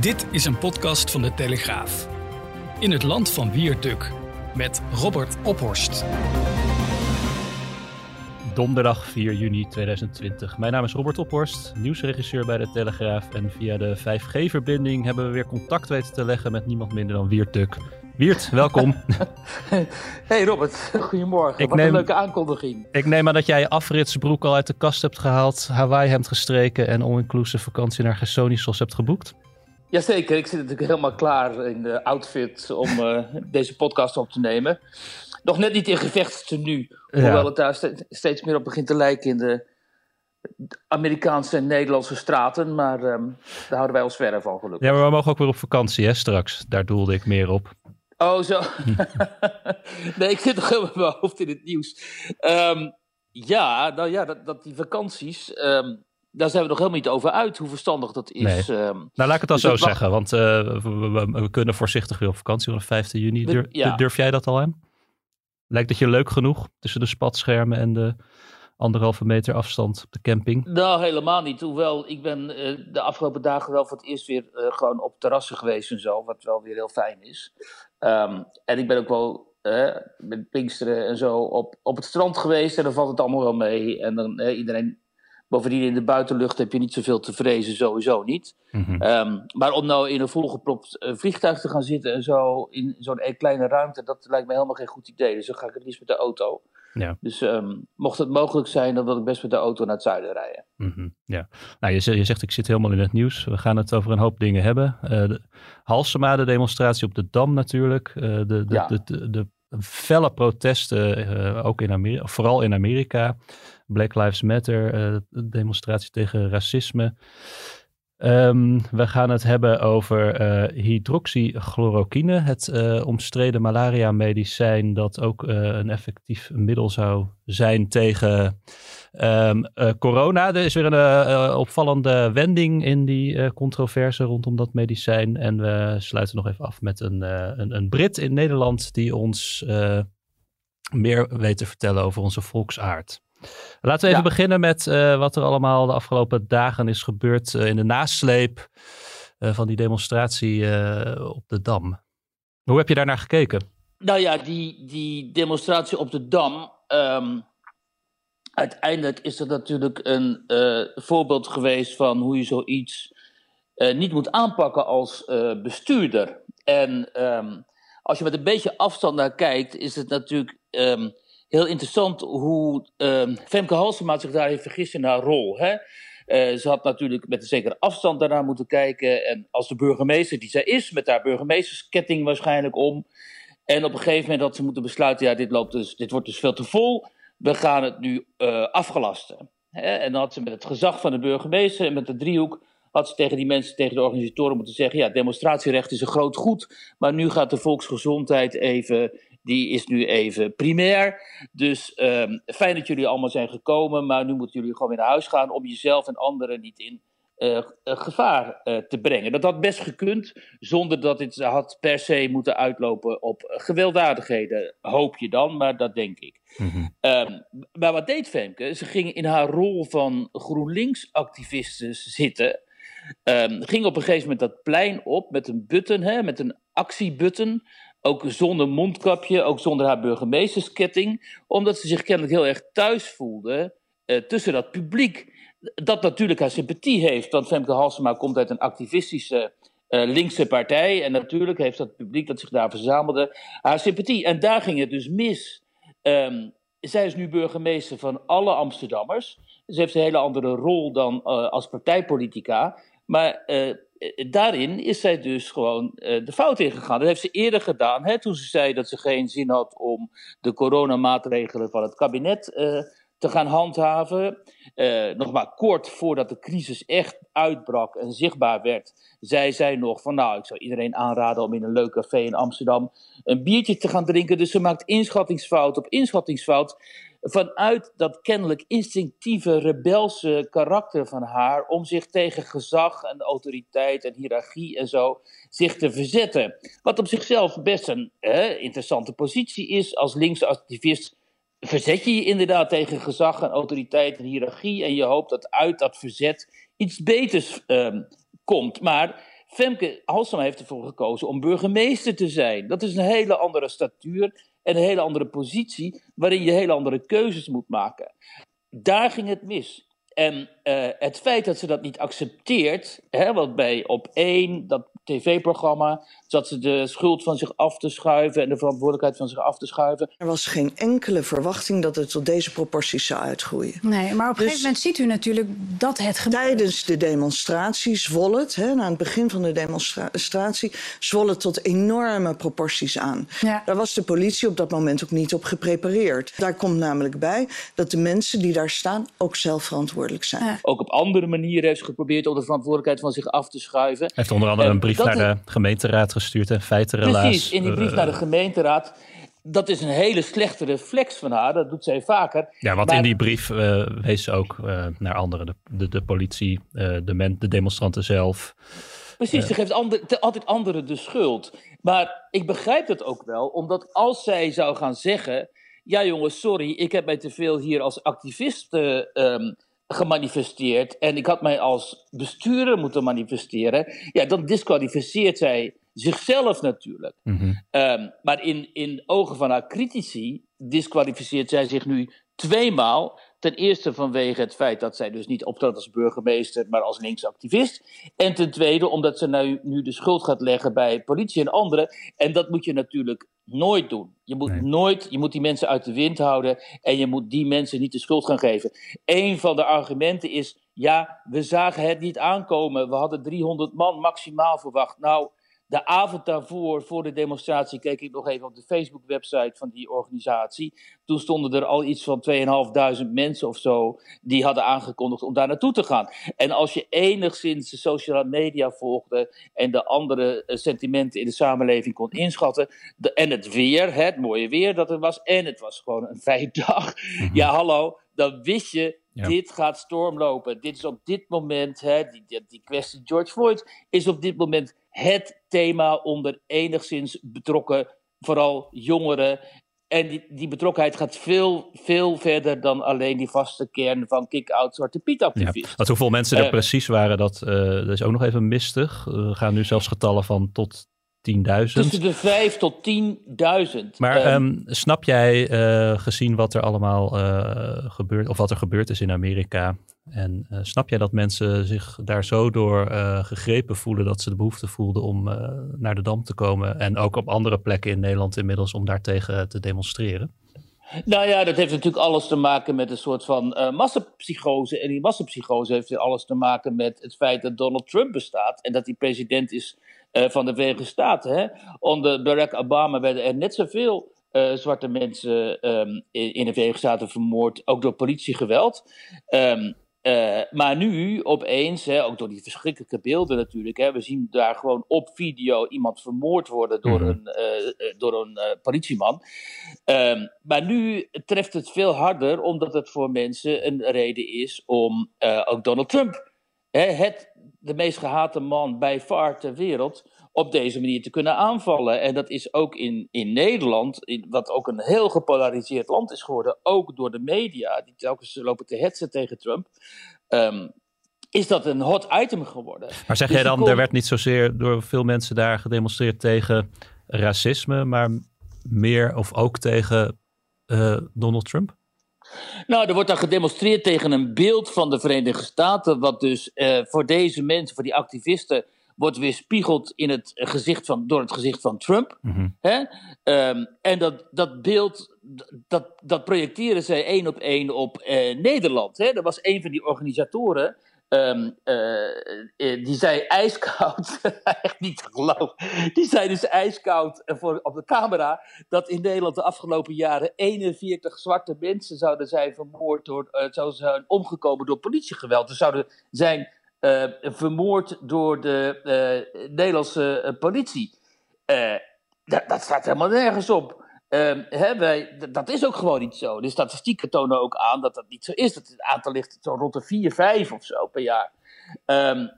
Dit is een podcast van de Telegraaf. In het land van Wierduk met Robert Ophorst. Donderdag 4 juni 2020. Mijn naam is Robert Ophorst, nieuwsregisseur bij de Telegraaf. En via de 5G-verbinding hebben we weer contact weten te leggen met niemand minder dan Wiert Duk. Wiert, welkom. Hey Robert, goedemorgen. Ik Wat neem- een leuke aankondiging. Ik neem aan dat jij je afritsbroek al uit de kast hebt gehaald, Hawaii-hemd gestreken en all-inclusive vakantie naar Gersonisos hebt geboekt. Jazeker, ik zit natuurlijk helemaal klaar in de outfit om eh, deze podcast op te nemen. Nog net niet in gevechtstenu, Ja. hoewel het daar ste- steeds meer op begint te lijken in de Amerikaanse en Nederlandse straten. Maar ehm, daar houden wij ons verder van gelukkig. Ja, maar we mogen ook weer op vakantie, hè, straks. Daar doelde ik meer op. Oh, zo. nee, ik zit nog helemaal mijn hoofd in het nieuws. Ehm, ja, nou ja, dat, dat die vakanties, ehm, daar zijn we nog helemaal niet over uit hoe verstandig dat is. Ehm, Nou, laat ik het dan Dus zo dat zeggen, want eh, we, kunnen voorzichtig weer op vakantie op de 5 juni. We- Dur- ja. Durf jij dat al aan? Lijkt het je leuk genoeg tussen de spatschermen en de anderhalve meter afstand op de camping? Nou, helemaal niet. Hoewel, ik ben eh, de afgelopen dagen wel voor het eerst weer eh, gewoon op terrassen geweest en zo. Wat wel weer heel fijn is. Ehm, en ik ben ook wel met Pinksteren en zo op, op het strand geweest. En dan valt het allemaal wel mee. En dan iedereen... Bovendien in de buitenlucht heb je niet zoveel te vrezen, sowieso niet. Mhm. Ehm, maar om nou in een volgepropt eh, vliegtuig te gaan zitten en zo in zo'n e- kleine ruimte, dat lijkt me helemaal geen goed idee. Dus dan ga ik het liefst met de auto. Ja. Dus ehm, mocht het mogelijk zijn, dan wil ik best met de auto naar het zuiden rijden. Mhm, ja. Nou, je, zegt- je zegt ik zit helemaal in het nieuws. We gaan het over een hoop dingen hebben. Eh de Halsema, de demonstratie op de Dam natuurlijk. Eh, de, de, Ja. de, de, de felle protesten, eh, ook in Amerika, vooral in Amerika. Black Lives Matter, eh, de demonstratie tegen racisme. Ehm, we gaan het hebben over eh, hydroxychloroquine, het eh, omstreden malaria-medicijn dat ook eh, een effectief middel zou zijn tegen Ehm, eh, corona, er is weer een opvallende wending in die controverse rondom dat medicijn. En we sluiten nog even af met een, een, een Brit in Nederland die ons meer weet te vertellen over onze volksaard. Laten we even Ja. beginnen met eh, wat er allemaal de afgelopen dagen is gebeurd eh, in de nasleep eh, van die demonstratie op de Dam. Hoe heb je daarnaar gekeken? Nou ja, die, die demonstratie op de Dam. ehm, uiteindelijk is dat natuurlijk een voorbeeld geweest van hoe je zoiets niet moet aanpakken als bestuurder. En ehm, als je met een beetje afstand naar kijkt, is het natuurlijk ehm, heel interessant hoe ehm, Femke Halsema zich daar heeft vergist in haar rol. Hè? Eh, ze had natuurlijk met een zekere afstand daarnaar moeten kijken. En als de burgemeester die zij is, met haar burgemeestersketting waarschijnlijk om. En op een gegeven moment had ze moeten besluiten: ja, dit, loopt dus, dit wordt dus veel te vol. We gaan het nu eh, afgelasten. Hè? En dan had ze met het gezag van de burgemeester en met de driehoek. had ze tegen die mensen, tegen de organisatoren moeten zeggen: ja, demonstratierecht is een groot goed. Maar nu gaat de volksgezondheid even. Die is nu even primair. Dus ehm, fijn dat jullie allemaal zijn gekomen. Maar nu moeten jullie gewoon weer naar huis gaan. om jezelf en anderen niet in eh, eh, gevaar eh, te brengen. Dat had best gekund, zonder dat het had per se moeten uitlopen op gewelddadigheden. Hoop je dan, maar dat denk ik. Ehm, maar wat deed Femke? Ze ging in haar rol van GroenLinks-activiste zitten. Ehm, ging op een gegeven moment dat plein op met een button, hè, met een actiebutton. Ook zonder mondkapje, ook zonder haar burgemeestersketting. Omdat ze zich kennelijk heel erg thuis voelde eh, tussen dat publiek. Dat natuurlijk haar sympathie heeft, want Femke Halsema komt uit een activistische eh, linkse partij. En natuurlijk heeft dat publiek dat zich daar verzamelde haar sympathie. En daar ging het dus mis. Ehm, zij is nu burgemeester van alle Amsterdammers. Ze heeft een hele andere rol dan eh, als partijpolitica. Maar daarin is zij dus gewoon de fout ingegaan. Dat heeft ze eerder gedaan, hè, toen ze zei dat ze geen zin had om de coronamaatregelen van het kabinet te gaan handhaven. nog maar kort voordat de crisis echt uitbrak en zichtbaar werd, zei zij nog van nou, ik zou iedereen aanraden om in een leuk café in Amsterdam een biertje te gaan drinken. Dus ze maakt inschattingsfout op inschattingsfout vanuit dat kennelijk instinctieve rebelse karakter van haar om zich tegen gezag en autoriteit en hiërarchie en zo zich te verzetten. Wat op zichzelf best een interessante positie is als linkse activist. Verzet je je inderdaad tegen gezag en autoriteit en hiërarchie en je hoopt dat uit dat verzet iets beters um, komt. Maar Femke Halsema heeft ervoor gekozen om burgemeester te zijn. Dat is een hele andere statuur en een hele andere positie, waarin je hele andere keuzes moet maken. Daar ging het mis. En uh, het feit dat ze dat niet accepteert, hè, want bij op één, dat tv-programma, zat ze de schuld van zich af te schuiven en de verantwoordelijkheid van zich af te schuiven. Er was geen enkele verwachting dat het tot deze proporties zou uitgroeien. Nee, maar op een dus, gegeven moment ziet u natuurlijk dat het gebeurt. Tijdens de demonstratie zwol het, hè, na het begin van de demonstratie, zwol het tot enorme proporties aan. Ja. Daar was de politie op dat moment ook niet op geprepareerd. Daar komt namelijk bij dat de mensen die daar staan ook zelf verantwoordelijk zijn. Ja. Ook op andere manieren heeft ze geprobeerd om de verantwoordelijkheid van zich af te schuiven. Hij heeft onder andere een brief naar de gemeenteraad gestuurd en feitenrelaas. Precies, in die brief naar de gemeenteraad. Dat is een hele slechte reflex van haar, dat doet zij vaker. Ja, want in die brief uh, wees ze ook uh, naar anderen, de, de, de politie, uh, de, men, de demonstranten zelf. Precies, ze geeft ander, altijd anderen de schuld. Maar ik begrijp het ook wel, omdat als zij zou gaan zeggen... ja jongens, sorry, ik heb mij te veel hier als activist um, gemanifesteerd en ik had mij als bestuurder moeten manifesteren, ja, dan disqualificeert zij zichzelf natuurlijk. Mhm. Ehm, maar in, in ogen van haar critici disqualificeert zij zich nu tweemaal. Ten eerste vanwege het feit dat zij dus niet optrad als burgemeester, maar als linksactivist. En ten tweede omdat ze nu, nu de schuld gaat leggen bij politie en anderen. En dat moet je natuurlijk nooit doen. Je moet nooit, je moet die mensen uit de wind houden en je moet die mensen niet de schuld gaan geven. Een van de argumenten is, ja, we zagen het niet aankomen. We hadden 300 man maximaal verwacht. Nou, de avond daarvoor, voor de demonstratie, keek ik nog even op de Facebook-website van die organisatie. Toen stonden er al iets van 2.500 mensen of zo die hadden aangekondigd om daar naartoe te gaan. En als je enigszins de sociale media volgde en de andere eh, sentimenten in de samenleving kon inschatten, en het weer, het mooie weer dat er was, en het was gewoon een vrije dag. Mhm. Ja, hallo, dan wist je, dit gaat stormlopen. Dit is op dit moment, hè, die, die, die kwestie George Floyd is op dit moment het thema onder enigszins betrokken, vooral jongeren. En die, die betrokkenheid gaat veel, veel verder dan alleen die vaste kern van kick-out Zwarte Piet activisten. Ja, hoeveel mensen er uh, precies waren, dat, uh, dat is ook nog even mistig. We gaan nu zelfs getallen van tot 10.000. Tussen de 5 tot 10.000. Maar um, snap jij, uh, gezien wat er allemaal uh, gebeurt, of wat er gebeurd is in Amerika, en uh, snap jij dat mensen zich daar zo door gegrepen voelen dat ze de behoefte voelden om naar de Dam te komen en ook op andere plekken in Nederland inmiddels om daartegen te demonstreren? Nou ja, dat heeft natuurlijk alles te maken met een soort van uh, massapsychose. En die massapsychose heeft alles te maken met het feit dat Donald Trump bestaat. En dat hij president is van de Verenigde Staten. Hè? Onder Barack Obama werden er net zoveel uh, zwarte mensen um, in, in, de Verenigde Staten vermoord, ook door politiegeweld. Um, uh, maar nu opeens, hè, ook door die verschrikkelijke beelden natuurlijk, hè, we zien daar gewoon op video iemand vermoord worden door mm. een, uh, door een politieman. Um, maar nu treft het veel harder, omdat het voor mensen een reden is om ook Donald Trump, hè, het, de meest gehate man bij far ter wereld, op deze manier te kunnen aanvallen. En dat is ook in, in Nederland, in, wat ook een heel gepolariseerd land is geworden, ook door de media, die telkens lopen te hetsen tegen Trump. Um, is dat een hot item geworden. Maar zeg dus jij dan, er werd niet zozeer door veel mensen daar gedemonstreerd tegen racisme, maar meer of ook tegen uh, Donald Trump? Nou, er wordt dan gedemonstreerd tegen een beeld van de Verenigde Staten, wat dus uh, voor deze mensen, voor die activisten, wordt weerspiegeld in het gezicht van, door het gezicht van Trump. Mm Hè? Um, en dat, dat beeld, dat, dat projecteren zij één op één op uh, Nederland. Hè? Er was een van die organisatoren, Um, die zei ijskoud, echt niet te geloven. Die zei dus ijskoud voor, op de camera dat in Nederland de afgelopen jaren 41 zwarte mensen zouden zijn vermoord door, uh, zouden zijn omgekomen door politiegeweld. Ze zouden zijn vermoord door de Nederlandse politie. Dat, dat, staat helemaal nergens op. Um, wij, dat is ook gewoon niet zo. De statistieken tonen ook aan dat dat niet zo is. Dat het aantal ligt zo rond de 4, 5 of zo per jaar. Um,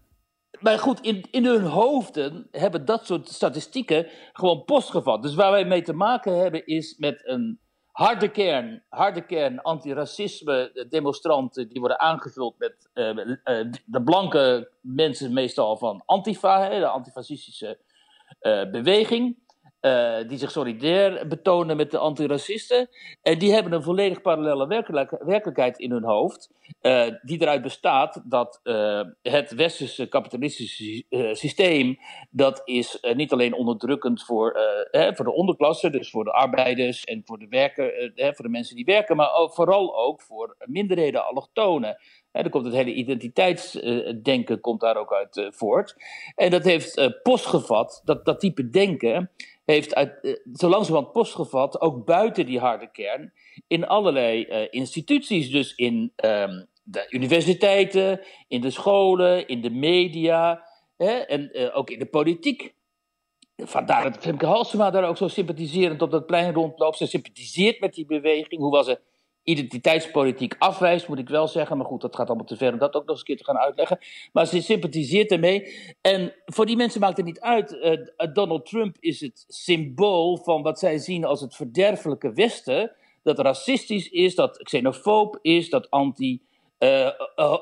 maar goed, in, in hun hoofden hebben dat soort statistieken gewoon postgevat. Dus waar wij mee te maken hebben is met een harde kern, harde kern antiracisme demonstranten die worden aangevuld met uh, uh, de blanke mensen meestal van Antifa, hè, de antifascistische uh, beweging. Uh, die zich solidair betonen met de antiracisten. En die hebben een volledig parallele werkelijkheid in hun hoofd. Uh, die eruit bestaat dat uh, het westerse kapitalistische systeem. dat is niet alleen onderdrukkend voor, voor de onderklasse, dus voor de arbeiders en voor de, werken, voor de mensen die werken. maar ook, vooral ook voor minderheden, allochtonen. He, er komt het hele identiteitsdenken komt daar ook uit voort. En dat heeft postgevat, dat, dat type denken heeft uit, uh, zo langzamerhand postgevat, ook buiten die harde kern, in allerlei uh, instituties. Dus in um, de universiteiten, in de scholen, in de media hè, en uh, ook in de politiek. Vandaar dat Femke Halsema daar ook zo sympathiserend op dat plein rondloopt. Ze sympathiseert met die beweging, hoewel ze identiteitspolitiek afwijst, moet ik wel zeggen. Maar goed, dat gaat allemaal te ver om dat ook nog eens een keer te gaan uitleggen. Maar ze sympathiseert ermee. En voor die mensen maakt het niet uit. Uh, Donald Trump is het symbool van wat zij zien als het verderfelijke Westen. Dat racistisch is, dat xenofoob is, dat anti... Uh,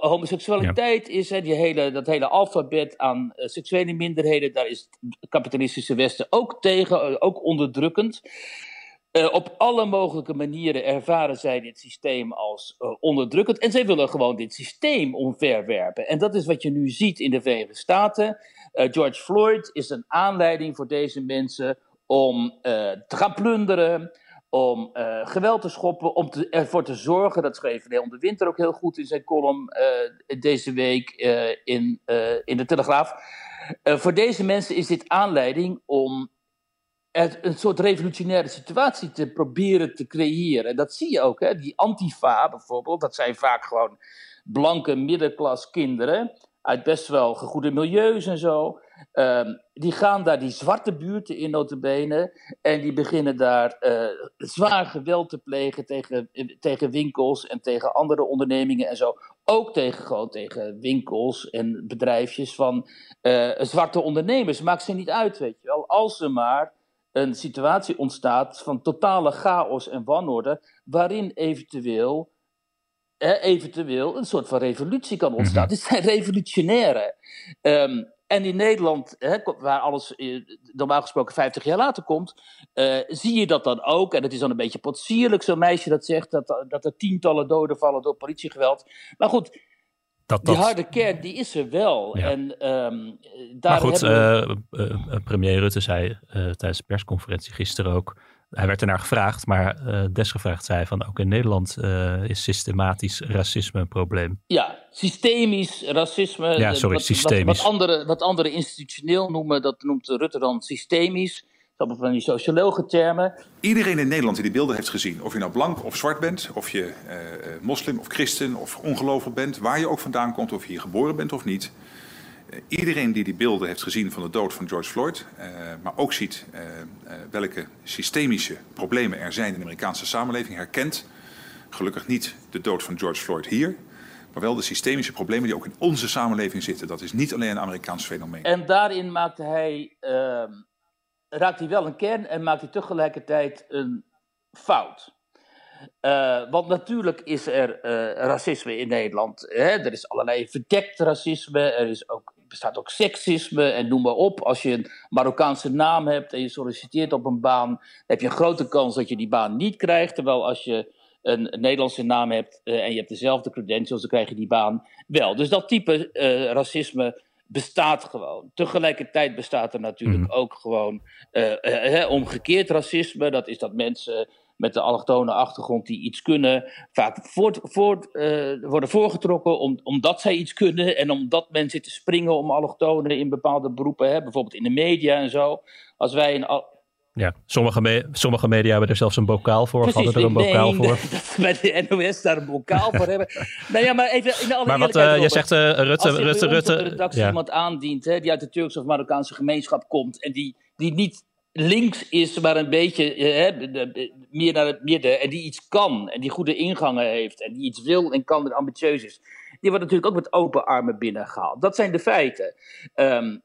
homoseksualiteit is, hè, die hele, dat hele alfabet aan uh, seksuele minderheden, daar is het kapitalistische Westen ook tegen, ook onderdrukkend. Uh, op alle mogelijke manieren ervaren zij dit systeem als uh, onderdrukkend. En zij willen gewoon dit systeem omverwerpen. En dat is wat je nu ziet in de Verenigde Staten. Uh, George Floyd is een aanleiding voor deze mensen om te gaan plunderen. Om geweld te schoppen, om ervoor te zorgen, dat schreef Leon de Winter ook heel goed in zijn column deze week in, in de Telegraaf. voor deze mensen is dit aanleiding om een soort revolutionaire situatie te proberen te creëren. En dat zie je ook, hè? die antifa bijvoorbeeld, dat zijn vaak gewoon blanke middenklas kinderen uit best wel gegoede milieus en zo. Um, die gaan daar die zwarte buurten in notabene en die beginnen daar uh, zwaar geweld te plegen tegen, tegen winkels en tegen andere ondernemingen en zo. Ook tegen, gewoon tegen winkels en bedrijfjes van uh, zwarte ondernemers. Maakt ze niet uit, weet je wel. Als ze maar een situatie ontstaat van totale chaos en wanorde, waarin eventueel, eh, eventueel een soort van revolutie kan ontstaan. Mm Dit zijn revolutionaire. Um, en in Nederland, hè, waar alles eh, normaal gesproken 50 jaar later komt, uh, zie je dat dan ook. En het is dan een beetje potsierlijk, zo'n meisje dat zegt dat, dat er tientallen doden vallen door politiegeweld. Maar goed, dat, dat... Die harde kern, die is er wel. En, um, daar maar goed, hebben uh, uh, premier Rutte zei tijdens de persconferentie gisteren ook... Hij werd ernaar gevraagd, maar desgevraagd zei van ook in Nederland is systematisch racisme een probleem. Ja, systemisch racisme. Ja, sorry, wat, systemisch. Wat, wat, anderen, wat anderen institutioneel noemen, dat noemt Rutte dan systemisch allemaal van die sociologentermen. Iedereen in Nederland die die beelden heeft gezien, of je nou blank of zwart bent, of je uh, moslim of christen of ongelovig bent, waar je ook vandaan komt, of je hier geboren bent of niet. Uh, iedereen die die beelden heeft gezien van de dood van George Floyd, maar ook ziet welke systemische problemen er zijn in de Amerikaanse samenleving, herkent gelukkig niet de dood van George Floyd hier, maar wel de systemische problemen die ook in onze samenleving zitten. Dat is niet alleen een Amerikaans fenomeen. En daarin maakte hij ehm, raakt hij wel een kern en maakt hij tegelijkertijd een fout. Uh, want natuurlijk is er uh, racisme in Nederland. Hè? Er is allerlei verdekt racisme, er is ook, bestaat ook seksisme en noem maar op. Als je een Marokkaanse naam hebt en je solliciteert op een baan, heb je een grote kans dat je die baan niet krijgt. Terwijl als je een, Nederlandse naam hebt uh, en je hebt dezelfde credentials, dan krijg je die baan wel. Dus dat type racisme bestaat gewoon. Tegelijkertijd bestaat er natuurlijk mhm. ook gewoon uh, uh, omgekeerd racisme. Dat is dat mensen met de allochtone achtergrond die iets kunnen, vaak voort, voort, worden voorgetrokken om, omdat zij iets kunnen en omdat men zit te springen om allochtonen in bepaalde beroepen, hè, bijvoorbeeld in de media en zo. Als wij een ja, sommige, sommige media hebben er zelfs een bokaal voor. Precies, hadden er een bokaal voor. Bij de NOS daar een bokaal voor hebben. Nou ja, maar even in alle Maar wat uh, je zegt, uh, Rutte, als Rutte, Rutte. de redactie ja. iemand aandient hè, die uit de Turkse of Marokkaanse gemeenschap komt. en die, die niet links is, maar een beetje hè, meer naar het midden. en die iets kan. en die goede ingangen heeft. en die iets wil en kan en ambitieus is. Die wordt natuurlijk ook met open armen binnengehaald. Dat zijn de feiten. Um,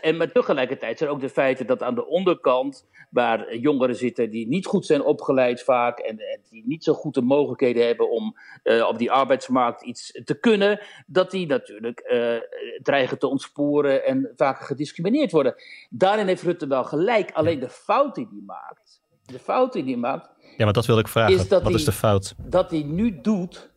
en maar tegelijkertijd zijn ook de feiten dat aan de onderkant, waar jongeren zitten die niet goed zijn opgeleid vaak en, en die niet zo goed de mogelijkheden hebben om uh, op die arbeidsmarkt iets te kunnen, dat die natuurlijk uh, dreigen te ontsporen en vaak gediscrimineerd worden. Daarin heeft Rutte wel gelijk, alleen de fout die hij maakt, de fout die hij maakt. Ja, maar dat wil ik vragen. Is Wat is de fout? Dat hij nu doet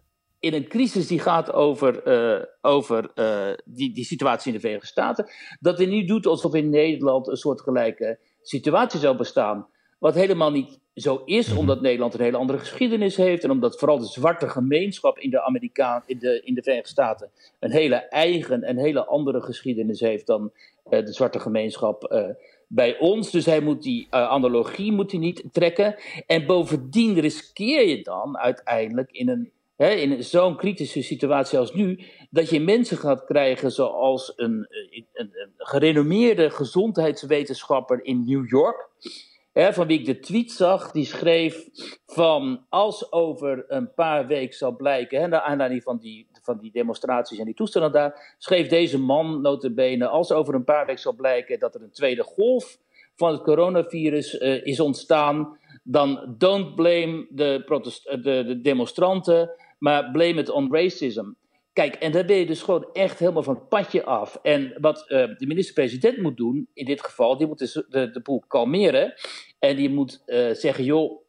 in een crisis die gaat over, uh, over uh, die, die situatie in de Verenigde Staten, dat hij nu doet alsof in Nederland een soortgelijke situatie zou bestaan. Wat helemaal niet zo is, mhm. omdat Nederland een hele andere geschiedenis heeft en omdat vooral de zwarte gemeenschap in de, Amerikaan, in de, in de Verenigde Staten een hele eigen en hele andere geschiedenis heeft dan uh, de zwarte gemeenschap bij ons. Dus hij moet die analogie moet hij niet trekken. En bovendien riskeer je dan uiteindelijk in een hè, in zo'n kritische situatie als nu, dat je mensen gaat krijgen zoals een, een, een gerenommeerde gezondheidswetenschapper in New York. Hè, van wie ik de tweet zag, die schreef van als over een paar weken zal blijken, hè, naar aanleiding van die, van die demonstraties en die toestanden daar, schreef deze man notabene, als over een paar weken zal blijken dat er een tweede golf van het coronavirus uh, is ontstaan, dan don't blame de, de, de demonstranten, maar blame it on racism. Kijk, en daar ben je dus gewoon echt helemaal van het padje af. En wat uh, de minister-president moet doen, in dit geval, die moet de, de boel kalmeren. En die moet uh, zeggen, joh,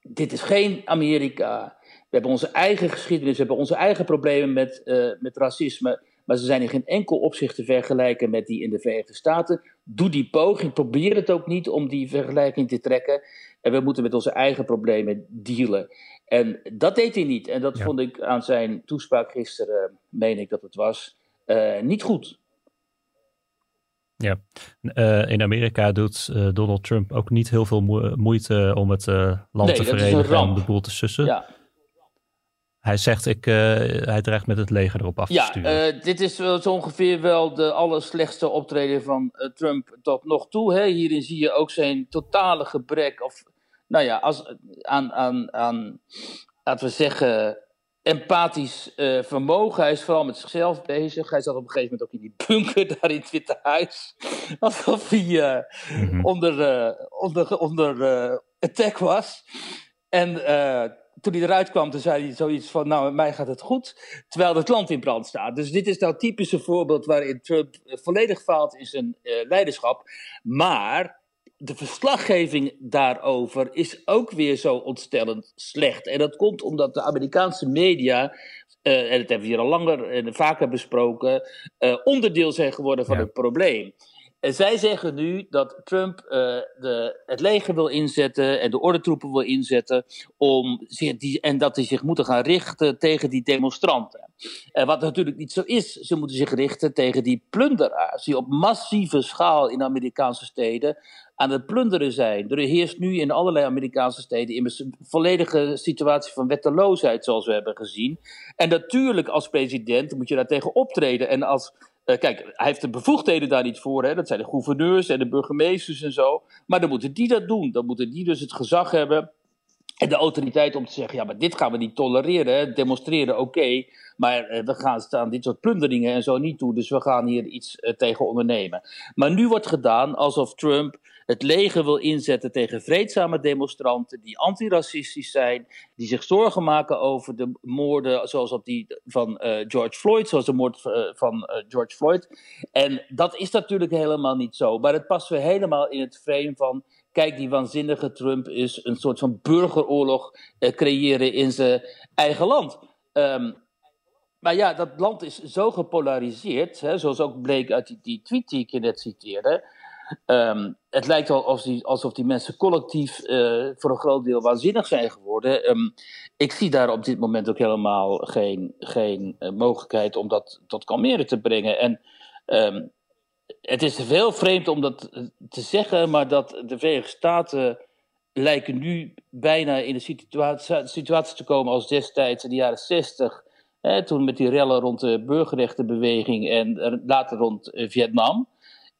dit is geen Amerika. We hebben onze eigen geschiedenis, we hebben onze eigen problemen met, met racisme. Maar ze zijn in geen enkel opzicht te vergelijken met die in de Verenigde Staten. Doe die poging, probeer het ook niet om die vergelijking te trekken. En we moeten met onze eigen problemen dealen. En dat deed hij niet. En dat vond ik aan zijn toespraak gisteren, meen ik dat het was, uh, niet goed. Ja, uh, in Amerika doet uh, Donald Trump ook niet heel veel moeite om het land nee, te verenigen en de boel te sussen. Ja. Hij zegt, ik, hij dreigt met het leger erop af te sturen. Ja, dit is zo ongeveer wel de allerslechtste optreden van Trump tot nog toe. Hè. Hierin zie je ook zijn totale gebrek of nou ja, als, aan, aan, aan, laten we zeggen, empathisch uh, vermogen. Hij is vooral met zichzelf bezig. Hij zat op een gegeven moment ook in die bunker daar in het Witte Huis. Alsof hij uh, onder, uh, onder, onder attack was. En toen hij eruit kwam, toen zei hij zoiets van: Nou, met mij gaat het goed. Terwijl het land in brand staat. Dus dit is nou typische voorbeeld waarin Trump volledig faalt in zijn leiderschap. Maar de verslaggeving daarover is ook weer zo ontstellend slecht. En dat komt omdat de Amerikaanse media, uh, en dat hebben we hier al langer en vaker besproken, onderdeel zijn geworden van het probleem. En zij zeggen nu dat Trump uh, de, het leger wil inzetten en de ordentroepen wil inzetten om die, en dat hij zich moeten gaan richten tegen die demonstranten. En wat natuurlijk niet zo is, ze moeten zich richten tegen die plunderaars die op massieve schaal in Amerikaanse steden aan het plunderen zijn. Er heerst nu in allerlei Amerikaanse steden een volledige situatie van wetteloosheid, zoals we hebben gezien. En natuurlijk, als president moet je daar tegen optreden. En als. Uh, kijk, hij heeft de bevoegdheden daar niet voor. Hè? Dat zijn de gouverneurs en de burgemeesters en zo. Maar dan moeten die dat doen. Dan moeten die dus het gezag hebben. En de autoriteit om te zeggen: ja, maar dit gaan we niet tolereren. Demonstreren, oké. maar uh, we gaan staan dit soort plunderingen en zo niet toe. Dus we gaan hier iets uh, tegen ondernemen. Maar nu wordt gedaan alsof Trump het leger wil inzetten tegen vreedzame demonstranten die antiracistisch zijn, die zich zorgen maken over de moorden zoals op die van uh, George Floyd, zoals de moord uh, van uh, George Floyd. En dat is natuurlijk helemaal niet zo, maar het past weer helemaal in het frame van kijk, die waanzinnige Trump is een soort van burgeroorlog creëren in zijn eigen land. Um, maar ja, dat land is zo gepolariseerd, hè, zoals ook bleek uit die, die tweet die ik je net citeerde Ehm, het lijkt wel alsof die, alsof die mensen collectief eh, voor een groot deel waanzinnig zijn geworden. Ehm, ik zie daar op dit moment ook helemaal geen, geen uh, mogelijkheid om dat tot kalmeren te brengen. En ehm, het is veel vreemd om dat te zeggen, maar dat de Verenigde Staten lijken nu bijna in de situatie, situatie te komen als destijds in de jaren 60. Hè, toen met die rellen rond de burgerrechtenbeweging en later rond eh, Vietnam.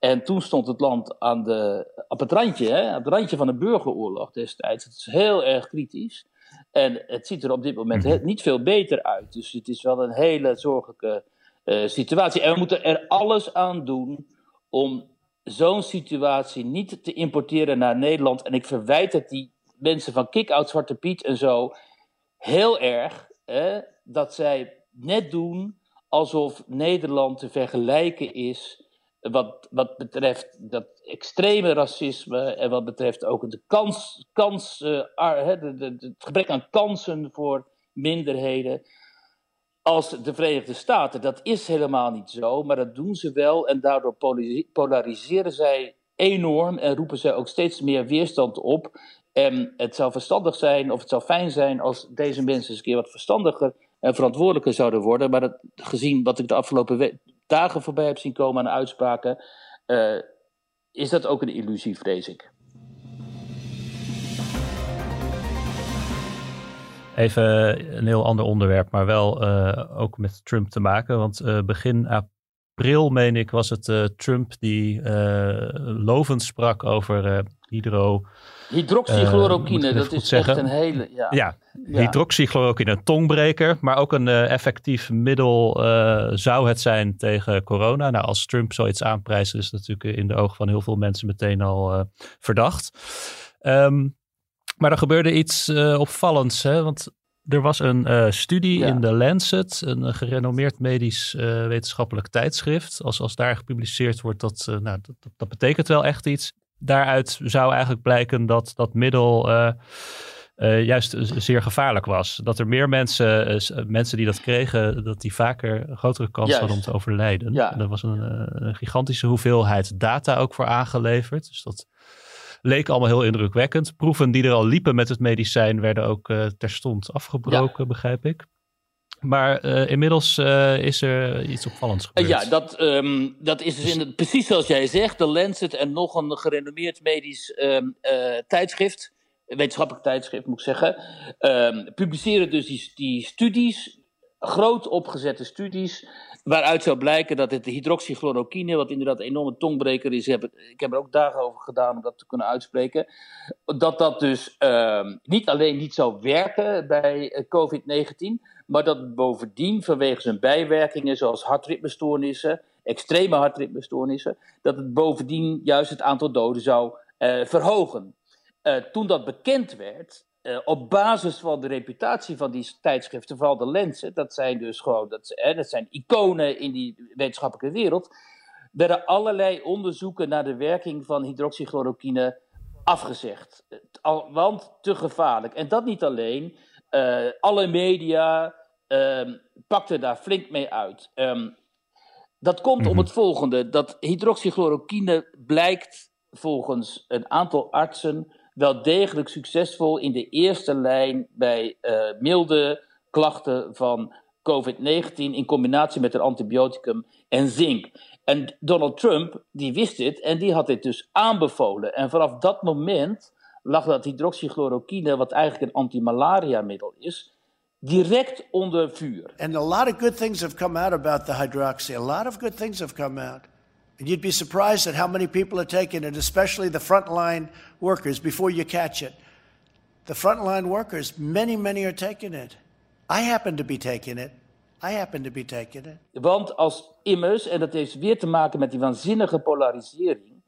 En toen stond het land aan de, op het randje, hè, op het randje van een burgeroorlog destijds. Het is heel erg kritisch. En het ziet er op dit moment mhm. niet veel beter uit. Dus het is wel een hele zorgelijke uh, situatie. En we moeten er alles aan doen om zo'n situatie niet te importeren naar Nederland. En ik verwijt het die mensen van Kick-Out Zwarte Piet en zo heel erg. Hè, dat zij net doen alsof Nederland te vergelijken is wat, wat betreft dat extreme racisme en wat betreft ook de kans, kans de, het gebrek aan kansen voor minderheden als de Verenigde Staten. Dat is helemaal niet zo, maar dat doen ze wel en daardoor polariseren zij enorm en roepen zij ook steeds meer weerstand op. En het zou verstandig zijn, of het zou fijn zijn, als deze mensen eens een keer wat verstandiger en verantwoordelijker zouden worden. Maar dat, gezien wat ik de afgelopen dagen voorbij heb zien komen aan uitspraken, uh, is dat ook een illusie, vrees ik. Even een heel ander onderwerp, maar wel uh, ook met Trump te maken. Want uh, begin april, meen ik, was het Trump die lovend sprak over hydro Hydroxychloroquine, uh, dat is zeggen. echt een hele... Ja, ja, ja. hydroxychloroquine, een tongbreker, maar ook een uh, effectief middel uh, zou het zijn tegen corona. Nou, als Trump zoiets aanprijst, is natuurlijk in de ogen van heel veel mensen meteen al verdacht. Um, maar er gebeurde iets opvallends, hè? want er was een studie ja. in The Lancet, een gerenommeerd medisch wetenschappelijk tijdschrift. Als, als daar gepubliceerd wordt, dat, nou, dat, dat betekent wel echt iets daaruit zou eigenlijk blijken dat dat middel uh, uh, juist zeer gevaarlijk was. Dat er meer mensen, uh, mensen die dat kregen, dat die vaker een grotere kans hadden om te overlijden. Ja. Er was een, een, gigantische hoeveelheid data ook voor aangeleverd. Dus dat leek allemaal heel indrukwekkend. Proeven die er al liepen met het medicijn werden ook terstond afgebroken, begrijp ik. Maar uh, inmiddels uh, is er iets opvallends gebeurd. ja, dat, um, dat is dus in precies zoals jij zegt. De Lancet en nog een gerenommeerd medisch um, uh, tijdschrift, wetenschappelijk tijdschrift moet ik zeggen, um, publiceren dus die, die studies, groot opgezette studies, waaruit zou blijken dat het hydroxychloroquine, wat inderdaad een enorme tongbreker is, heb, ik heb er ook dagen over gedaan om dat te kunnen uitspreken, dat dat dus niet alleen niet zou werken bij COVID-19, maar dat bovendien vanwege zijn bijwerkingen, zoals hartritmestoornissen, extreme hartritmestoornissen, dat het bovendien juist het aantal doden zou uh, verhogen. Uh, toen dat bekend werd, uh, op basis van de reputatie van die tijdschriften, vooral de Lensen, dat zijn dus gewoon dat, dat zijn iconen in die wetenschappelijke wereld, werden allerlei onderzoeken naar de werking van hydroxychloroquine afgezegd. Want te gevaarlijk. En dat niet alleen. alle media, um, pakte daar flink mee uit. Um, dat komt om mhm. het volgende: dat hydroxychloroquine blijkt volgens een aantal artsen wel degelijk succesvol in de eerste lijn bij uh, milde klachten van COVID-19 in combinatie met een antibioticum en zink. En Donald Trump, die wist dit en die had dit dus aanbevolen. En vanaf dat moment lag dat hydroxychloroquine, wat eigenlijk een antimalaria-middel is, direct onder vuur. And a lot of good things have come out about the hydroxy. A lot of good things have come out. And you'd be surprised at how many people are taking it, especially the frontline workers, before you catch it. The frontline workers, many, many are taking it. I happen to be taking it. I happen to be taking it. Want als immers, en dat heeft weer te maken met die waanzinnige polarisering,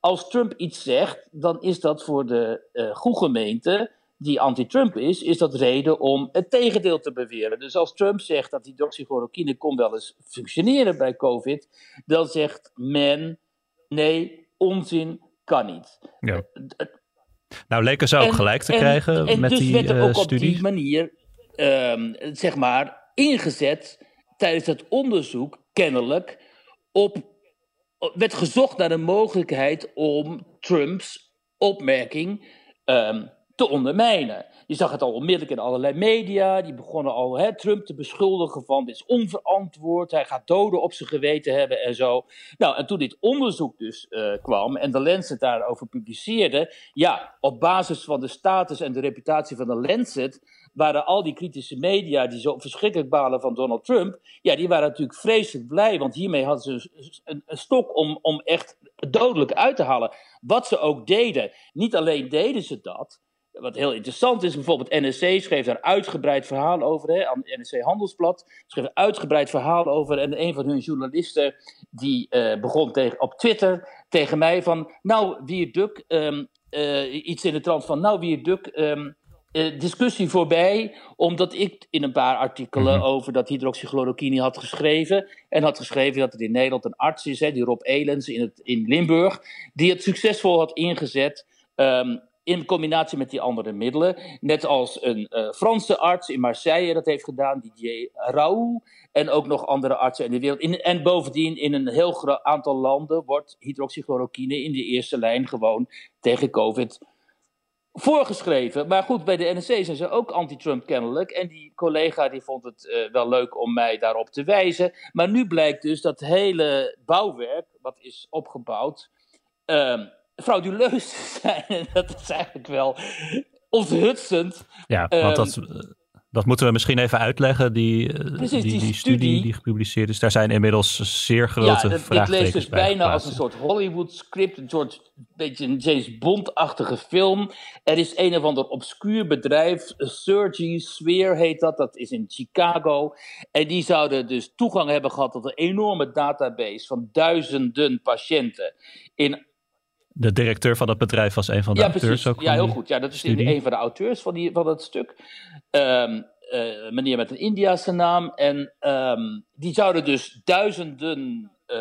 als Trump iets zegt, dan is dat voor de uh, goede gemeente die anti-Trump is, is dat reden om het tegendeel te beweren. Dus als Trump zegt dat die doxychloroquine kon wel eens functioneren bij COVID, dan zegt men nee, onzin, kan niet. Ja. Nou, leken ze ook gelijk te krijgen en met dus die werd er ook op die manier, um, zeg maar, ingezet tijdens het onderzoek, kennelijk, op werd gezocht naar de mogelijkheid om Trumps opmerking ehm, te ondermijnen. Je zag het al onmiddellijk in allerlei media. Die begonnen al hè, Trump te beschuldigen van dit is onverantwoord. Hij gaat doden op zijn geweten hebben en zo. Nou, en toen dit onderzoek dus uh, kwam en de Lancet daarover publiceerde. Ja, op basis van de status en de reputatie van de Lancet waren al die kritische media die zo verschrikkelijk balen van Donald Trump, ja, die waren natuurlijk vreselijk blij, want hiermee hadden ze een, een, stok om, om echt dodelijk uit te halen. Wat ze ook deden. Niet alleen deden ze dat, wat heel interessant is, bijvoorbeeld NSC schreef daar uitgebreid verhaal over, hè, NSC Handelsblad schreef een uitgebreid verhaal over en een van hun journalisten die uh, begon tegen, op Twitter tegen mij van, nou, wie Duk, um, uh, iets in de trant van, nou, wie Duk, um, uh, discussie voorbij, omdat ik in een paar artikelen mm -hmm. over dat hydroxychloroquine had geschreven. En had geschreven dat er in Nederland een arts is, hè, die Rob Elens in, het, in Limburg, die het succesvol had ingezet. Um, in combinatie met die andere middelen. Net als een uh, Franse arts in Marseille dat heeft gedaan, Didier Raoult. En ook nog andere artsen in de wereld. In, en bovendien, in een heel groot aantal landen wordt hydroxychloroquine in de eerste lijn gewoon tegen COVID voorgeschreven. Maar goed, bij de NSC zijn ze ook anti-Trump kennelijk. En die collega die vond het uh, wel leuk om mij daarop te wijzen. Maar nu blijkt dus dat hele bouwwerk, wat is opgebouwd, uh, frauduleus zijn. En dat is eigenlijk wel onthutsend. Ja, want dat, um, dat moeten we misschien even uitleggen. Die, eh, Precies, die, die, die studie, die gepubliceerd is, daar zijn inmiddels zeer grote ja, vraagtekens Ik lees dus bijna als een soort Hollywood script, een soort beetje een James Bond-achtige film. Er is een of ander obscuur bedrijf, Surgery Sphere heet dat, dat is in Chicago. En die zouden dus toegang hebben gehad tot een enorme database van duizenden patiënten in de directeur van dat bedrijf was een van de ja, auteurs precies. ook. Ja, heel goed. Ja, dat is studie. een van de auteurs van, die, van dat stuk. Um, uh, meneer met een Indiase naam. En um, die zouden dus duizenden uh,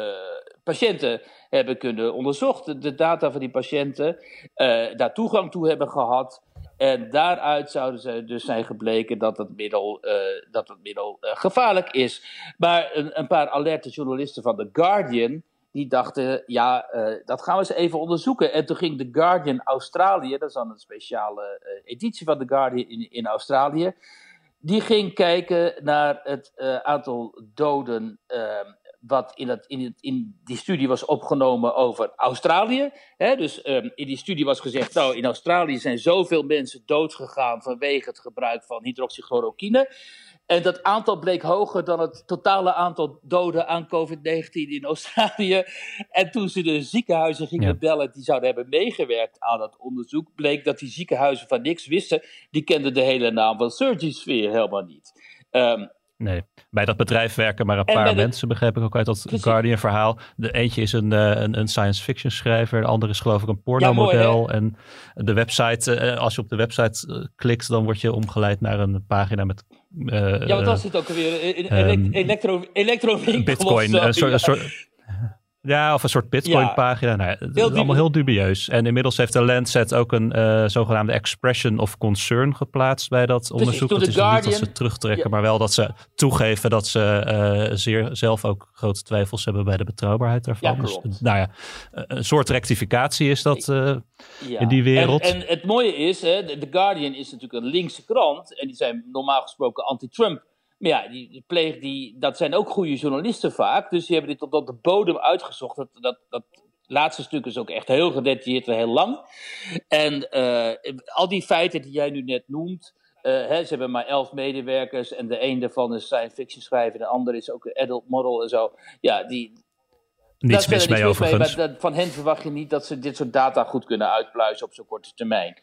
patiënten hebben kunnen onderzocht. De data van die patiënten. Uh, daar toegang toe hebben gehad. En daaruit zouden ze dus zijn gebleken dat het middel, dat het middel gevaarlijk is. Maar een, een paar alerte journalisten van The Guardian die dachten, ja, uh, dat gaan we eens even onderzoeken. En toen ging The Guardian Australië, dat is dan een speciale uh, editie van The Guardian in, in Australië, die ging kijken naar het uh, aantal doden ehm, wat in, het, in, in die studie was opgenomen over Australië. Hè? Dus um, in die studie was gezegd, nou, in Australië zijn zoveel mensen doodgegaan vanwege het gebruik van hydroxychloroquine. En dat aantal bleek hoger dan het totale aantal doden aan COVID-19 in Australië. En toen ze de ziekenhuizen gingen ja. bellen die zouden hebben meegewerkt aan dat onderzoek, bleek dat die ziekenhuizen van niks wisten. Die kenden de hele naam van Surgery Sphere helemaal niet. Um, Nee, bij dat bedrijf werken maar een paar mensen, begreep ik ook uit dat. Guardian-verhaal. De eentje is een, een, een science fiction schrijver, de andere is geloof ik een pornomodel. Ja, en de website, als je op de website klikt, dan word je omgeleid naar een pagina met. Ja, wat was het ook alweer? Een elektro, elektro Bitcoin, een soort, een soort ja, of een soort Bitcoin-pagina. Nou, het is allemaal heel dubieus. En inmiddels heeft de Lancet ook een uh, zogenaamde expression of concern geplaatst bij dat Precies, onderzoek. Het is Guardian, niet dat ze terugtrekken, ja. maar wel dat ze toegeven dat ze uh, zeer, zelf ook grote twijfels hebben bij de betrouwbaarheid daarvan. Ja, dus, nou ja, een soort rectificatie is dat uh, ja. in die wereld. En, en het mooie is, hè, The Guardian is natuurlijk een linkse krant en die zijn normaal gesproken anti-Trump. Maar ja, die, die pleeg, die, dat zijn ook goede journalisten vaak. Dus die hebben dit tot op de bodem uitgezocht. Dat, dat, dat laatste stuk is ook echt heel gedetailleerd en heel lang. En uh, al die feiten die jij nu net noemt. Uh, hè, ze hebben maar elf medewerkers en de een daarvan is science fiction schrijver, de ander is ook een adult model en zo. Ja, die. Niets mis mee overigens. Mee, van hen verwacht je niet dat ze dit soort data goed kunnen uitpluizen op zo'n korte termijn.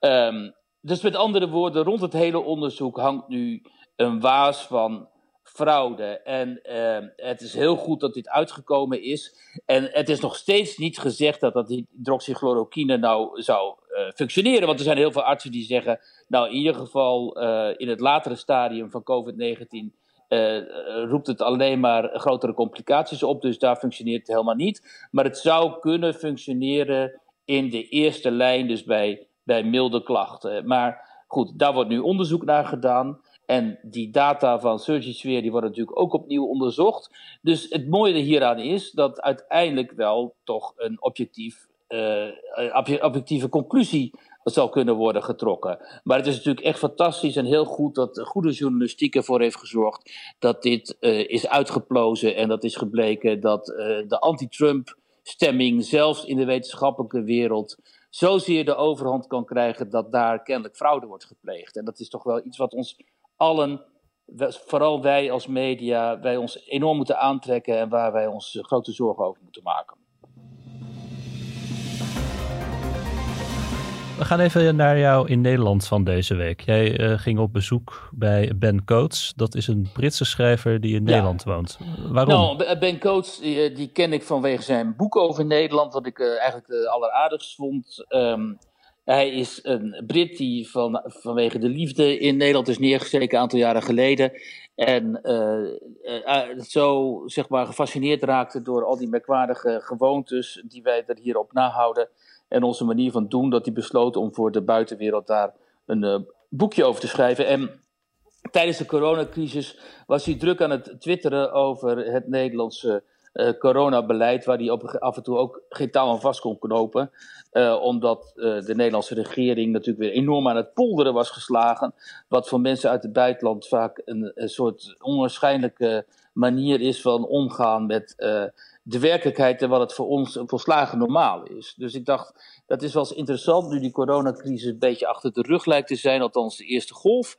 Um, dus met andere woorden, rond het hele onderzoek hangt nu een waas van fraude. En uh, het is heel goed dat dit uitgekomen is. En het is nog steeds niet gezegd dat dat hydroxychloroquine nou zou uh, functioneren. Want er zijn heel veel artsen die zeggen, nou in ieder geval uh, in het latere stadium van COVID-19 roept het alleen maar grotere complicaties op. Dus daar functioneert het helemaal niet. Maar het zou kunnen functioneren in de eerste lijn, dus bij, bij milde klachten. Maar goed, daar wordt nu onderzoek naar gedaan. En die data van Surgisware die worden natuurlijk ook opnieuw onderzocht. Dus het mooie hieraan is dat uiteindelijk wel toch een objectief, uh, objectieve conclusie zal kunnen worden getrokken. Maar het is natuurlijk echt fantastisch en heel goed dat de goede journalistiek ervoor heeft gezorgd dat dit uh, is uitgeplozen en dat is gebleken dat uh, de anti-Trump stemming zelfs in de wetenschappelijke wereld zozeer de overhand kan krijgen dat daar kennelijk fraude wordt gepleegd. En dat is toch wel iets wat ons allen, vooral wij als media, wij ons enorm moeten aantrekken en waar wij ons grote zorgen over moeten maken. We gaan even naar jou in Nederland van deze week. Jij uh, ging op bezoek bij Ben Coates. Dat is een Britse schrijver die in Nederland woont. Waarom? Nou, Ben Coates, die, die, ken ik vanwege zijn boek over Nederland, wat ik uh, eigenlijk uh, alleraardigst vond. Um, hij is een Brit die van, vanwege de liefde in Nederland is neergezeken een aantal jaren geleden. En zo zeg gefascineerd raakte door al die merkwaardige gewoontes die wij er hier op nahouden en onze manier van doen, dat hij besloot om voor de buitenwereld daar een boekje over te schrijven. En tijdens de coronacrisis was hij druk aan het twitteren over het Nederlandse coronabeleid, waar hij op, af en toe ook geen touw aan vast kon knopen. Uh, omdat de Nederlandse regering natuurlijk weer enorm aan het polderen was geslagen. Wat voor mensen uit het buitenland vaak een, een soort onwaarschijnlijke manier is van omgaan met de werkelijkheid en wat het voor ons volslagen normaal is. Dus ik dacht, dat is wel eens interessant nu die coronacrisis een beetje achter de rug lijkt te zijn, althans de eerste golf.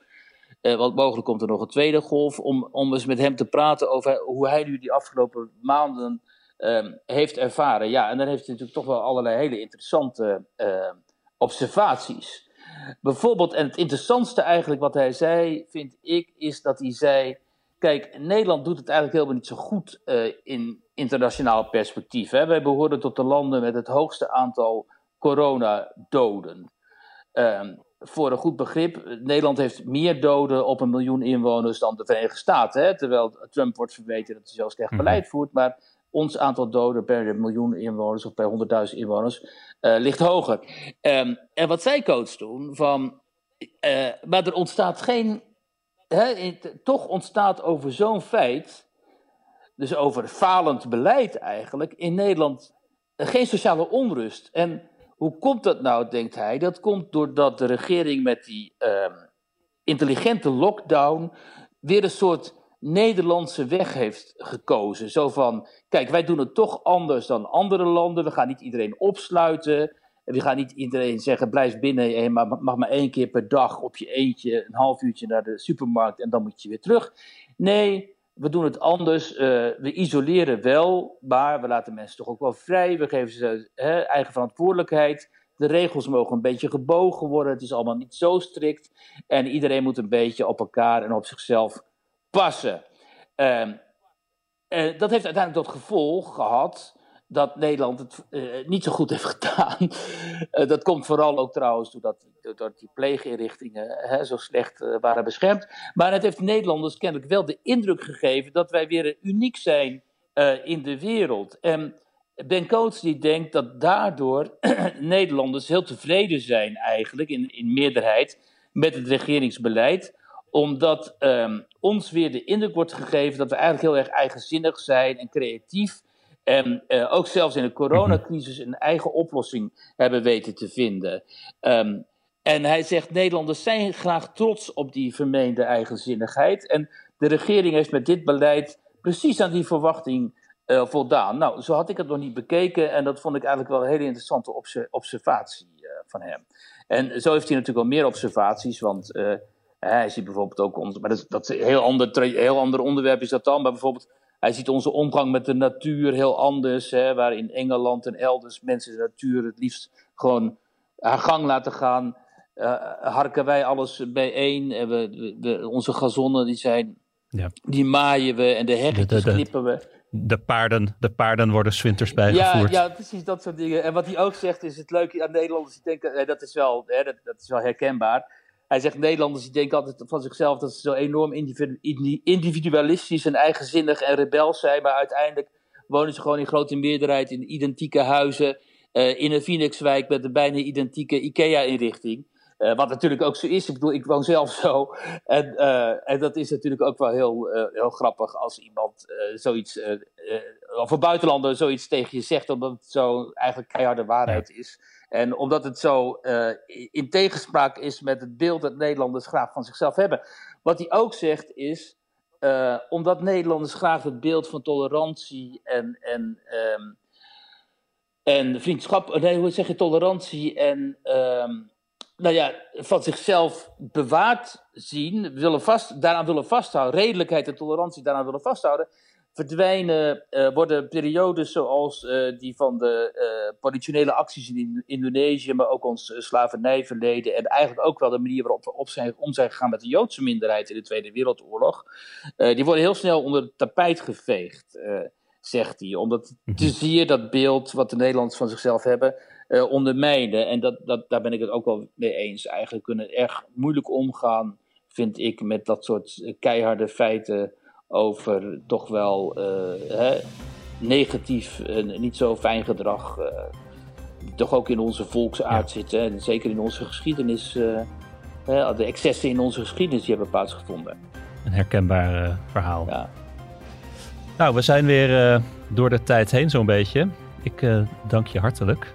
Eh, want mogelijk komt er nog een tweede golf, om, om eens met hem te praten over hoe hij nu die afgelopen maanden eh, heeft ervaren. Ja, en dan heeft hij natuurlijk toch wel allerlei hele interessante eh, observaties. Bijvoorbeeld, en het interessantste eigenlijk wat hij zei, vind ik, is dat hij zei Kijk, Nederland doet het eigenlijk helemaal niet zo goed uh, in internationaal perspectief. Hè. Wij behoren tot de landen met het hoogste aantal coronadoden. Uh, voor een goed begrip, Nederland heeft meer doden op een miljoen inwoners dan de Verenigde Staten. Hè, terwijl Trump wordt verweten dat hij zo slecht mhm. beleid voert. Maar ons aantal doden per miljoen inwoners of per 100.000 inwoners uh, ligt hoger. Um, en wat zij coach doen, van, uh, maar er ontstaat geen toch ontstaat over zo'n feit, dus over falend beleid eigenlijk, in Nederland geen sociale onrust. En hoe komt dat nou, denkt hij? Dat komt doordat de regering met die uh, intelligente lockdown weer een soort Nederlandse weg heeft gekozen. Zo van, kijk, wij doen het toch anders dan andere landen. We gaan niet iedereen opsluiten. En we gaan niet iedereen zeggen, blijf binnen, maar mag maar één keer per dag op je eentje een half uurtje naar de supermarkt en dan moet je weer terug. Nee, we doen het anders. Uh, we isoleren wel, maar we laten mensen toch ook wel vrij. We geven ze hè, eigen verantwoordelijkheid. De regels mogen een beetje gebogen worden. Het is allemaal niet zo strikt. En iedereen moet een beetje op elkaar en op zichzelf passen. Uh, dat heeft uiteindelijk tot gevolg gehad dat Nederland het uh, niet zo goed heeft gedaan. Uh, dat komt vooral ook trouwens doordat, die pleeginrichtingen hè, zo slecht uh, waren beschermd. Maar het heeft Nederlanders kennelijk wel de indruk gegeven dat wij weer uniek zijn in de wereld. En Ben Coates die denkt dat daardoor Nederlanders heel tevreden zijn eigenlijk in, in meerderheid met het regeringsbeleid omdat um, ons weer de indruk wordt gegeven dat we eigenlijk heel erg eigenzinnig zijn en creatief en uh, ook zelfs in de coronacrisis een eigen oplossing hebben weten te vinden. Um, en hij zegt: Nederlanders zijn graag trots op die vermeende eigenzinnigheid. En de regering heeft met dit beleid precies aan die verwachting uh, voldaan. Nou, zo had ik het nog niet bekeken. En dat vond ik eigenlijk wel een hele interessante observatie uh, van hem. En zo heeft hij natuurlijk wel meer observaties. Want hij ziet bijvoorbeeld ook ons. Maar dat, dat is een heel ander, heel ander onderwerp is dat dan. Maar bijvoorbeeld hij ziet onze omgang met de natuur heel anders. Hè, waar in Engeland en elders mensen de natuur het liefst gewoon haar gang laten gaan. Uh, harken wij alles bijeen. En we, we, onze gazonnen die zijn, ja. die maaien we en de heggetjes knippen we. De paarden, de paarden worden swinters bijgevoerd. Ja, ja, precies dat soort dingen. En wat hij ook zegt is het leuke aan Nederlanders. Die denken, dat, is wel, hè, dat, dat is wel herkenbaar hij zegt Nederlanders die denken altijd van zichzelf dat ze zo enorm individualistisch en eigenzinnig en rebels zijn. Maar uiteindelijk wonen ze gewoon in grote meerderheid in identieke huizen. Uh, in een Phoenixwijk met een bijna identieke IKEA-inrichting. Uh, wat natuurlijk ook zo is. Ik bedoel, ik woon zelf zo. En, uh, en dat is natuurlijk ook wel heel, heel grappig als iemand zoiets, of een buitenlander zoiets tegen je zegt, omdat het zo eigenlijk keiharde waarheid is. En omdat het zo in tegenspraak is met het beeld dat Nederlanders graag van zichzelf hebben. Wat hij ook zegt is, omdat Nederlanders graag het beeld van tolerantie en, en um, en vriendschap, nee, hoe zeg je, tolerantie en um, nou ja, van zichzelf bewaard zien, willen vast, daaraan willen vasthouden, redelijkheid en tolerantie daaraan willen vasthouden, verdwijnen, uh, worden periodes zoals uh, die van de uh, politionele acties in Indonesië, maar ook ons slavernijverleden en eigenlijk ook wel de manier waarop we op zijn, om zijn gegaan met de Joodse minderheid in de Tweede Wereldoorlog, die worden heel snel onder het tapijt geveegd zegt hij. Omdat te mhm. zie je dat beeld wat de Nederlanders van zichzelf hebben ondermijnen. En dat, dat, daar ben ik het ook wel mee eens. Eigenlijk kunnen erg moeilijk omgaan, vind ik, met dat soort eh, keiharde feiten over toch wel uh, hè, negatief en niet zo fijn gedrag. Uh, toch ook in onze volksaard ja. zitten. En zeker in onze geschiedenis. Hè, de excessen in onze geschiedenis die hebben plaatsgevonden. Een herkenbaar verhaal. Ja. Nou, we zijn weer door de tijd heen zo'n beetje. Ik uh, dank je hartelijk.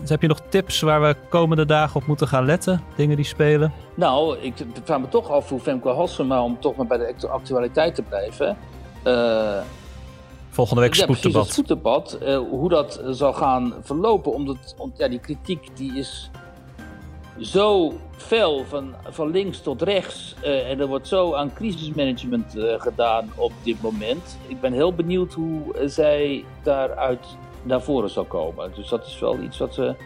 Dus heb je nog tips waar we komende dagen op moeten gaan letten? Dingen die spelen? Nou, ik vraag me toch af hoe Femke Halsema, om toch maar bij de actualiteit te blijven... Uh, Volgende week spoeddebat. Ja, spoeddebat. hoe dat zal gaan verlopen. Omdat ja, die kritiek die is zo fel van, van links tot rechts. Uh, en er wordt zo aan crisismanagement uh, gedaan op dit moment. Ik ben heel benieuwd hoe zij daaruit naar voren zal komen. Dus dat is wel iets wat we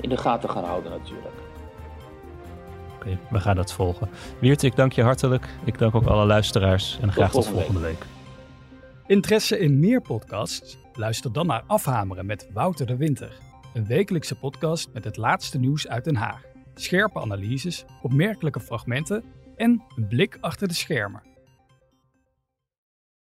in de gaten gaan houden natuurlijk. Oké, okay, we gaan dat volgen. Wiert, ik dank je hartelijk. Ik dank ook alle luisteraars en graag tot volgende week. week. Interesse in meer podcasts? Luister dan naar Afhameren met Wouter de Winter. Een wekelijkse podcast met het laatste nieuws uit Den Haag scherpe analyses, opmerkelijke fragmenten en een blik achter de schermen.